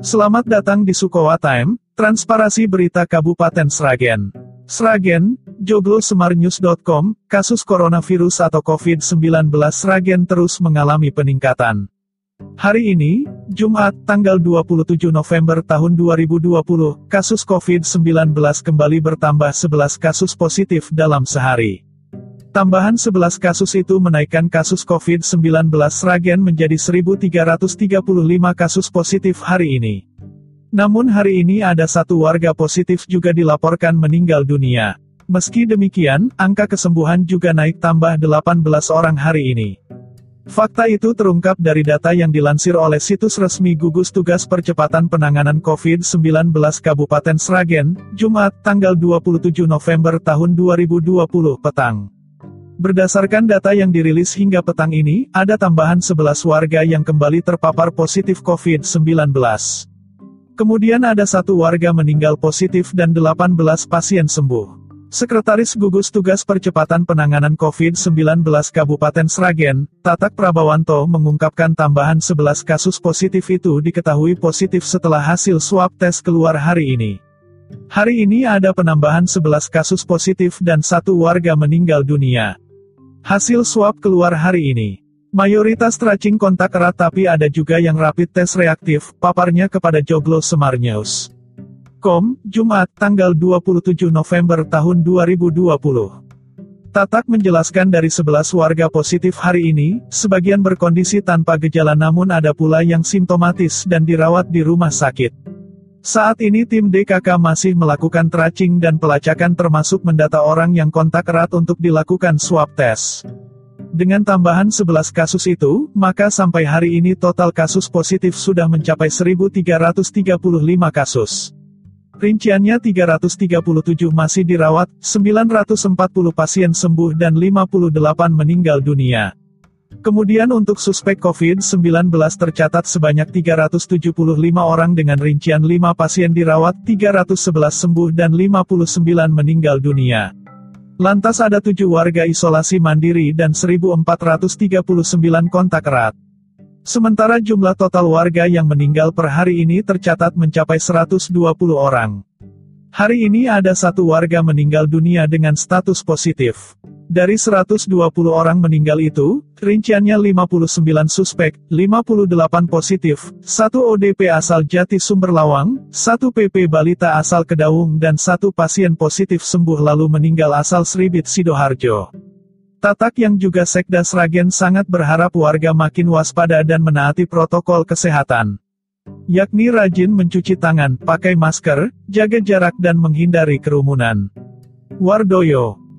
Selamat datang di Sukowa Time, transparasi berita Kabupaten Sragen. Sragen, joglosemarnews.com, kasus coronavirus atau COVID-19 Sragen terus mengalami peningkatan. Hari ini, Jumat, tanggal 27 November tahun 2020, kasus COVID-19 kembali bertambah 11 kasus positif dalam sehari. Tambahan 11 kasus itu menaikkan kasus COVID-19 Sragen menjadi 1.335 kasus positif hari ini. Namun hari ini ada satu warga positif juga dilaporkan meninggal dunia. Meski demikian, angka kesembuhan juga naik tambah 18 orang hari ini. Fakta itu terungkap dari data yang dilansir oleh situs resmi Gugus Tugas Percepatan Penanganan COVID-19 Kabupaten Sragen, Jumat, tanggal 27 November tahun 2020 petang. Berdasarkan data yang dirilis hingga petang ini, ada tambahan 11 warga yang kembali terpapar positif COVID-19. Kemudian ada satu warga meninggal positif dan 18 pasien sembuh. Sekretaris Gugus Tugas Percepatan Penanganan COVID-19 Kabupaten Sragen, Tatak Prabawanto mengungkapkan tambahan 11 kasus positif itu diketahui positif setelah hasil swab tes keluar hari ini. Hari ini ada penambahan 11 kasus positif dan satu warga meninggal dunia. Hasil swab keluar hari ini. Mayoritas tracing kontak erat tapi ada juga yang rapid test reaktif, paparnya kepada Joglo Semar News. Kom, Jumat, tanggal 27 November tahun 2020. Tatak menjelaskan dari 11 warga positif hari ini, sebagian berkondisi tanpa gejala namun ada pula yang simptomatis dan dirawat di rumah sakit. Saat ini tim DKK masih melakukan tracing dan pelacakan termasuk mendata orang yang kontak erat untuk dilakukan swab test. Dengan tambahan 11 kasus itu, maka sampai hari ini total kasus positif sudah mencapai 1.335 kasus. Rinciannya 337 masih dirawat, 940 pasien sembuh dan 58 meninggal dunia. Kemudian untuk suspek COVID-19 tercatat sebanyak 375 orang dengan rincian 5 pasien dirawat, 311 sembuh dan 59 meninggal dunia. Lantas ada 7 warga isolasi mandiri dan 1439 kontak erat. Sementara jumlah total warga yang meninggal per hari ini tercatat mencapai 120 orang. Hari ini ada satu warga meninggal dunia dengan status positif. Dari 120 orang meninggal itu, rinciannya 59 suspek, 58 positif, 1 ODP asal Jati Sumber Lawang, 1 PP balita asal Kedaung dan 1 pasien positif sembuh lalu meninggal asal Sribit Sidoharjo. Tatak yang juga Sekda Sragen sangat berharap warga makin waspada dan menaati protokol kesehatan. Yakni rajin mencuci tangan, pakai masker, jaga jarak dan menghindari kerumunan. Wardoyo